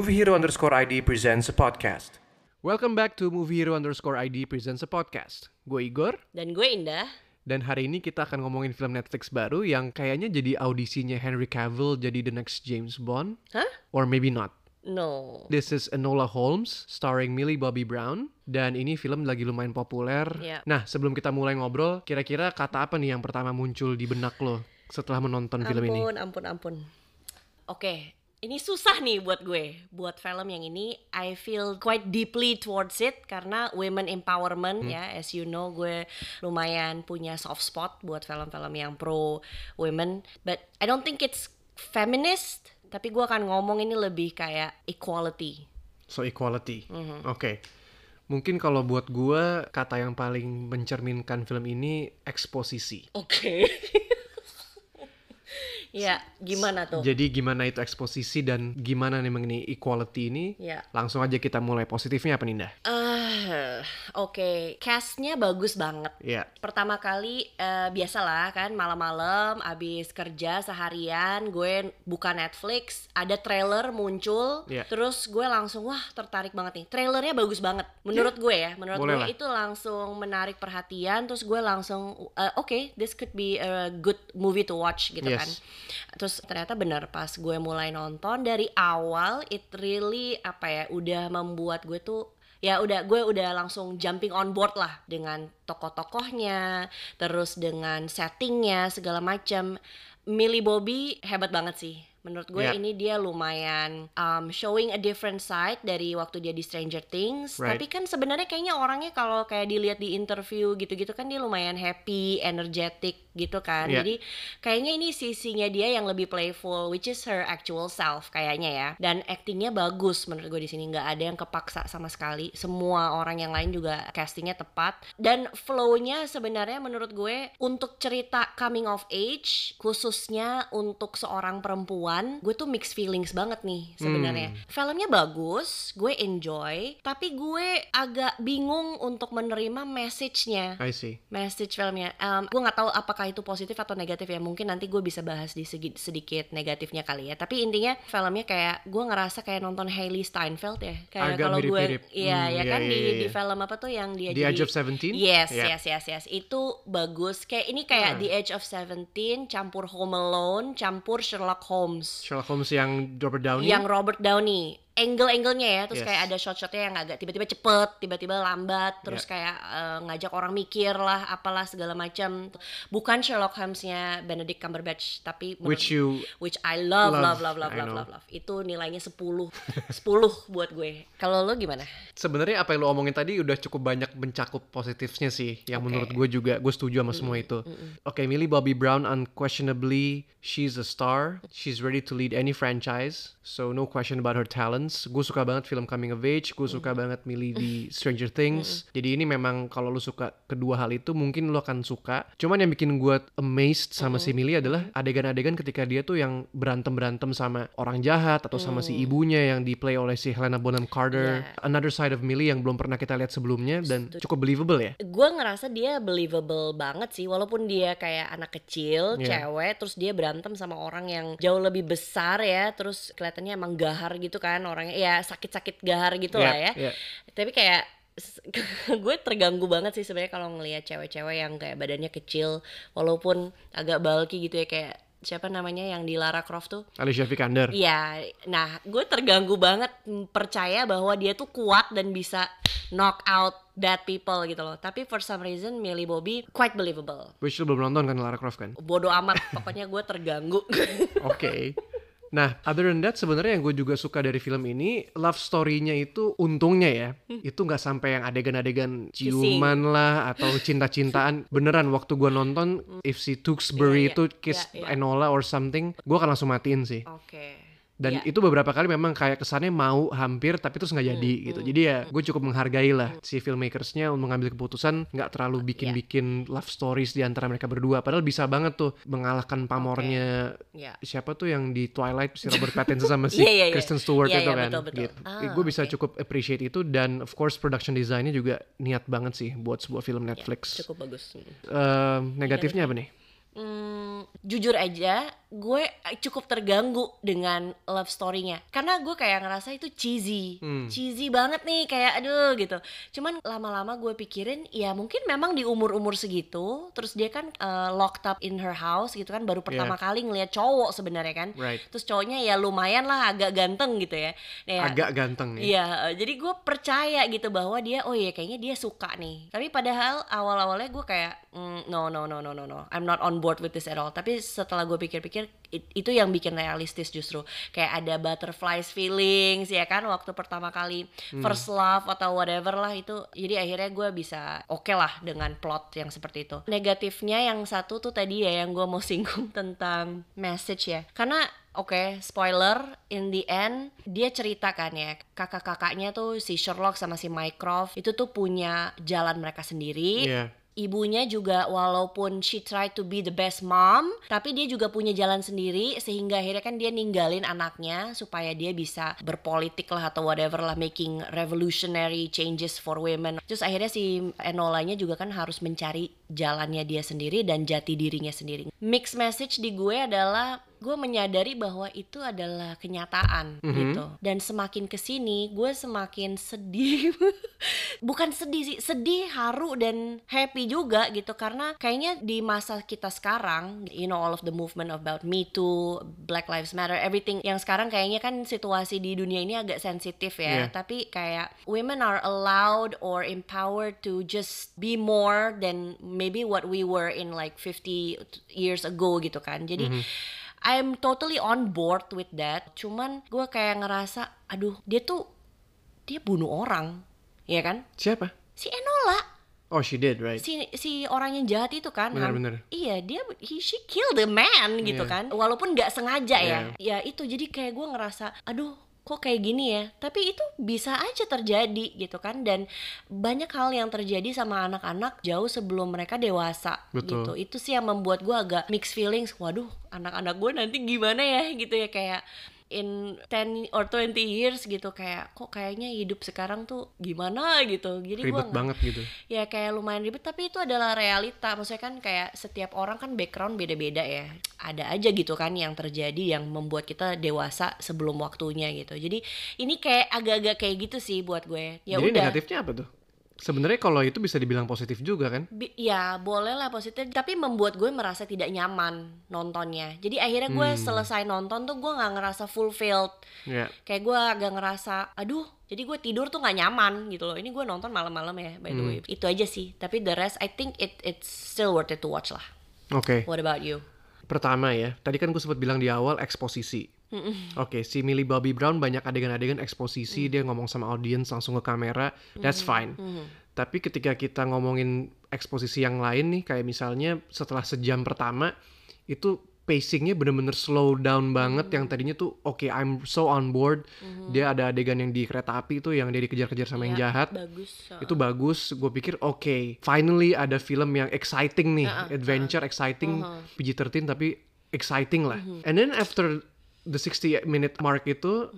Movie Hero underscore ID presents a podcast. Welcome back to Movie Hero underscore ID presents a podcast. Gue Igor, Dan gue Indah. dan hari ini kita akan ngomongin film Netflix baru yang kayaknya jadi audisinya Henry Cavill jadi the next James Bond. Hah? Or maybe not. No. This is Enola Holmes, starring Millie Bobby Brown. Dan ini film lagi lumayan populer. Iya. Nah, sebelum kita mulai ngobrol, kira-kira kata apa nih yang pertama muncul di benak lo setelah menonton film ini? Ampun, ampun, ampun. Oke, ini susah nih buat gue. Buat film yang ini, I feel quite deeply towards it karena women empowerment Hmm. ya. As you know, gue lumayan punya soft spot buat film-film yang pro women. But I don't think it's feminist. Tapi gue akan ngomong ini lebih kayak equality. So equality. Mhm. Oke. Mungkin kalau buat gue kata yang paling mencerminkan film ini eksposisi. Oke. ya, gimana tuh? Jadi gimana itu eksposisi dan gimana nih mengenai equality ini? Ya. Langsung aja kita mulai positifnya apa Ninda? Ah, oke, castnya bagus banget. Ya. Pertama kali eh, biasalah kan malam-malam abis kerja seharian gue buka Netflix ada trailer muncul Iya. terus gue langsung wah tertarik banget nih trailernya bagus banget menurut gue ya menurut Boleh gue lah. itu langsung menarik perhatian terus gue langsung eh, oke this could be a good movie to watch gitu Yes. kan terus ternyata benar pas gue mulai nonton dari awal it really apa ya udah membuat gue tuh ya udah gue udah langsung jumping on board lah dengan tokoh-tokohnya terus dengan settingnya segala macam Millie Bobby hebat banget sih. Menurut gue Ya. ini dia lumayan um, showing a different side dari waktu dia di Stranger Things. Right. tapi kan sebenarnya kayaknya orangnya kalau kayak dilihat di interview gitu-gitu kan dia lumayan happy energetic gitu kan. Ya. jadi kayaknya ini sisinya dia yang lebih playful which is her actual self kayaknya ya. Dan actingnya bagus menurut gue di sini. Nggak ada yang kepaksa sama sekali. Semua orang yang lain juga castingnya tepat. Dan flownya sebenarnya menurut gue untuk cerita coming of age khususnya untuk seorang perempuan gue tuh mixed feelings banget nih sebenarnya filmnya bagus gue enjoy tapi gue agak bingung untuk menerima message-nya I see. message filmnya. Um, gue nggak tahu apakah itu positif atau negatif ya. Mungkin nanti gue bisa bahas di segi- sedikit negatifnya kali ya. Tapi intinya filmnya kayak gue ngerasa kayak nonton Hailey Steinfeld ya. Kayak kalau gue, iya Hmm, ya iya, kan iya, di iya. di film apa tuh yang dia The jadi Age of 17? Yes, Yeah. yes, yes, yes. Itu bagus. Kayak ini kayak Ah. The Age of 17 campur Home Alone, campur Sherlock Holmes. Sherlock Holmes yang Robert Downey? Yang Robert Downey angle-angle-nya ya terus Yes. kayak ada shot-shotnya yang agak tiba-tiba cepet tiba-tiba lambat terus Yeah. kayak eh, ngajak orang mikir lah apalah segala macam bukan Sherlock Holmes-nya Benedict Cumberbatch tapi Which you which I love Love, love love love love love love. Itu nilainya 10 10 buat gue. Kalau lo gimana? Sebenarnya apa yang lo omongin tadi udah cukup banyak mencakup positifnya sih yang Oke. menurut gue juga. Gue setuju sama semua itu. oke Millie Bobby Brown unquestionably she's a star. She's ready to lead any franchise so no question about her talents gue suka banget film coming of age gue suka banget Millie di Stranger Things. Jadi ini memang kalau lo suka kedua hal itu mungkin lo akan suka. Cuman yang bikin gue amazed sama si Millie adalah adegan-adegan ketika dia tuh yang berantem-berantem sama orang jahat atau sama si ibunya yang di play oleh si Helena Bonham Carter. Yeah. another side of Millie yang belum pernah kita lihat sebelumnya dan cukup believable ya. gue ngerasa dia believable banget sih walaupun dia kayak anak kecil Iya. cewek terus dia berantem sama orang yang jauh lebih besar ya terus kelihatannya emang gahar gitu kan orangnya ya sakit-sakit gahar gitu lah ya Iya, iya. tapi kayak gue terganggu banget sih sebenarnya kalau ngelihat cewek-cewek yang kayak badannya kecil walaupun agak bulky gitu ya kayak siapa namanya yang di Lara Croft tuh Alicia Vikander. Iya, nah gue terganggu banget percaya bahwa dia tuh kuat dan bisa knock out bad people gitu loh. Tapi for some reason Millie Bobby quite believable. Which lo belum nonton kan Lara Croft kan? Bodoh amat, pokoknya gue terganggu. Oke. Nah, other than that sebenarnya yang gue juga suka dari film ini love story-nya itu untungnya ya, itu nggak sampai yang adegan-adegan ciuman lah atau cinta-cintaan. Beneran waktu gue nonton if si Tewksbury Iya, iya. itu kiss Iya, iya. Enola or something, gue akan langsung matiin sih. Oke. Dan Iya. itu beberapa kali memang kayak kesannya mau hampir tapi terus nggak jadi Hmm, gitu. Jadi ya gue cukup menghargai lah si filmmakersnya untuk mengambil keputusan nggak terlalu Iya. bikin-bikin love stories di antara mereka berdua. Padahal bisa banget tuh mengalahkan pamornya Iya. siapa tuh yang di Twilight si Robert Pattinson sama si Iya, iya, iya. Kristen Stewart Iya, itu iya, kan. betul, betul. Gitu. Ah, gue bisa cukup appreciate itu dan of course production desainnya juga niat banget sih buat sebuah film Netflix. Cukup bagus. Eh, negatifnya apa nih? Hmm, jujur aja gue cukup terganggu dengan love story-nya karena gue kayak ngerasa itu cheesy Hmm. cheesy banget nih kayak aduh gitu cuman lama-lama gue pikirin ya mungkin memang di umur-umur segitu terus dia kan uh, locked up in her house gitu kan baru pertama Yeah. kali ngeliat cowok sebenarnya kan Right. terus cowoknya ya lumayan lah agak ganteng gitu ya Nah, ya, Agak ganteng ya. Iya, eh, jadi gue percaya gitu bahwa dia, oh iya kayaknya dia suka nih. Tapi padahal awal-awalnya gue kayak, "Mm, no no no no no no, I'm not on board with this at all. Tapi setelah gue pikir-pikir, it- itu yang bikin realistis justru. Kayak ada butterflies feelings ya kan, waktu pertama kali first love atau whatever lah itu. Jadi akhirnya gue bisa oke lah dengan plot yang seperti itu. Negatifnya yang satu tuh tadi ya yang gue mau singgung tentang message ya, karena Oke, spoiler, in the end dia ceritakan ya kakak-kakaknya tuh si Sherlock sama si Mycroft itu tuh punya jalan mereka sendiri. Iya. Ibunya juga walaupun she tried to be the best mom, tapi dia juga punya jalan sendiri sehingga akhirnya kan dia ninggalin anaknya supaya dia bisa berpolitik lah atau whatever lah making revolutionary changes for women. Terus akhirnya si Enolanya juga kan harus mencari jalannya dia sendiri dan jati dirinya sendiri. Mixed message di gue adalah gue menyadari bahwa itu adalah kenyataan gitu dan semakin ke sini gue semakin sedih bukan sedih sih sedih haru dan happy juga gitu. Karena kayaknya di masa kita sekarang you know all of the movement about Me Too Black Lives Matter everything yang sekarang kayaknya kan situasi di dunia ini agak sensitif ya. Yeah. tapi kayak women are allowed or empowered to just be more than maybe what we were in like 50 years ago gitu kan. Jadi I'm totally on board with that. Cuman gue kayak ngerasa, aduh, dia tuh dia bunuh orang, ya kan? Siapa? Si Enola, Oh, she did, right? si si orang yang jahat itu kan. Bener, Ham- bener. Iya, dia he, she killed the man gitu Iya. kan. Walaupun nggak sengaja ya. Iya. Ya itu jadi kayak gue ngerasa, aduh kok kayak gini ya tapi itu bisa aja terjadi gitu kan dan banyak hal yang terjadi sama anak-anak jauh sebelum mereka dewasa Betul. gitu itu sih yang membuat gue agak mixed feelings waduh anak-anak gue nanti gimana ya gitu ya kayak in 10 or 20 years gitu kayak kok kayaknya hidup sekarang tuh gimana? gitu. Jadi gua Ribet nggak- banget gitu. ya kayak lumayan ribet tapi itu adalah realita. Maksudnya kan kayak setiap orang kan background beda-beda ya. Ada aja gitu kan yang terjadi yang membuat kita dewasa sebelum waktunya gitu. Jadi ini kayak agak-agak kayak gitu sih buat gue. Ya Jadi udah. negatifnya apa tuh? Sebenarnya kalau itu bisa dibilang positif juga kan? Bi- ya boleh lah positif tapi membuat gue merasa tidak nyaman nontonnya jadi akhirnya gue Hmm. selesai nonton tuh gue nggak ngerasa fulfilled Ya. kayak gue agak ngerasa aduh jadi gue tidur tuh nggak nyaman gitu loh ini gue nonton malam-malam ya by the Hmm. way itu aja sih tapi the rest I think it it's still worth it to watch lah Oke. what about you Pertama ya, tadi kan gue sempat bilang di awal eksposisi. Oke, si Millie Bobby Brown banyak adegan-adegan eksposisi, dia ngomong sama audiens langsung ke kamera, that's fine. Tapi ketika kita ngomongin eksposisi yang lain nih, kayak misalnya setelah sejam pertama, itu pacingnya bener-bener slow down banget yang tadinya tuh oke I'm so on board. Dia ada adegan yang di kereta api tuh yang dia dikejar-kejar sama yang Ya, jahat. bagus itu bagus gue pikir oke finally ada film yang exciting nih adventure exciting PG-13 tapi exciting lah. And then after the 60 minute mark itu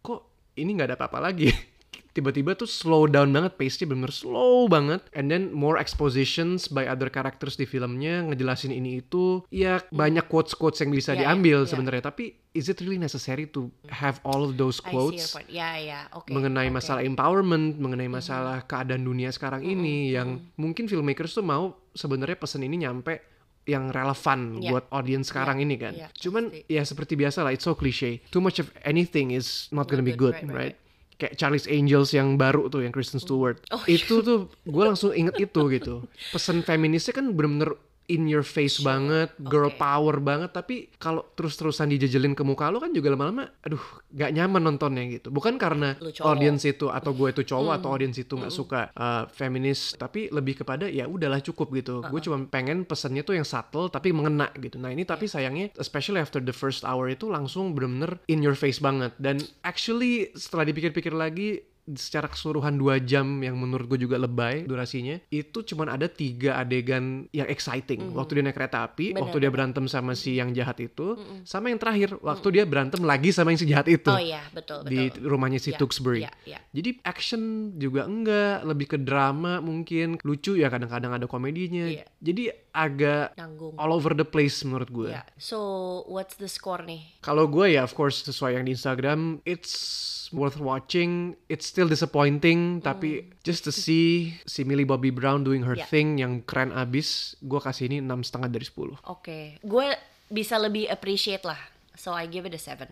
kok ini nggak ada apa-apa lagi tiba-tiba tuh slow down banget pace-nya bener slow banget and then more expositions by other characters di filmnya ngejelasin ini itu ya banyak quotes-quotes yang bisa ya, diambil ya. sebenarnya tapi is it really necessary to have all of those quotes ya ya oke mengenai oke. masalah empowerment, mengenai Mm-hmm. masalah keadaan dunia sekarang ini yang mungkin filmmakers tuh mau sebenarnya pesan ini nyampe yang relevan Ya. buat audience sekarang ini kan. ya, Cuman pasti. ya seperti biasa lah, it's so cliche. Too much of anything is not gonna be good, right, right, right? Kayak Charlie's Angels yang baru tuh, yang Kristen Stewart. Oh, itu tuh gue langsung inget itu gitu. Pesan feminisnya kan bener-bener in your face banget, girl Oke. power banget. Tapi kalau terus-terusan dijejelin ke muka lo kan juga lama-lama, aduh, gak nyaman nontonnya gitu. Bukan karena audience itu atau gue itu cowok atau audience itu nggak suka uh, feminis, tapi lebih kepada ya udahlah cukup gitu. Gue cuma pengen pesannya tuh yang subtle tapi mengena gitu. Nah ini tapi sayangnya, especially after the first hour itu langsung bener-bener in your face banget. Dan actually setelah dipikir-pikir lagi, secara keseluruhan dua jam yang menurut gue juga lebay durasinya itu cuman ada tiga adegan yang exciting waktu dia naik kereta api Bener, waktu dia berantem sama si yang jahat itu sama yang terakhir waktu dia berantem lagi sama yang si jahat itu Oh iya, betul betul. di rumahnya si Iya, Tewksbury iya, iya. jadi action juga enggak lebih ke drama mungkin lucu ya kadang-kadang ada komedinya Iya. jadi agak Nanggung. all over the place menurut gue Iya. So, what's the score nih? kalau gue ya of course sesuai yang di Instagram it's worth watching it's still disappointing tapi just to see si Millie Bobby Brown doing her Hmm. Ya. thing yang keren abis gue kasih ini enam setengah dari 10 Oke, gue bisa lebih appreciate lah. So I give it a 7.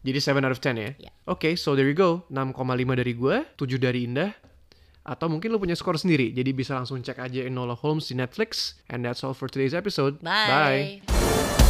jadi 7 out of 10 ya Ya. oke so there you go 6,5 dari gue 7 dari Indah atau mungkin lo punya skor sendiri jadi bisa langsung cek aja Enola Holmes di Netflix and that's all for today's episode Bye.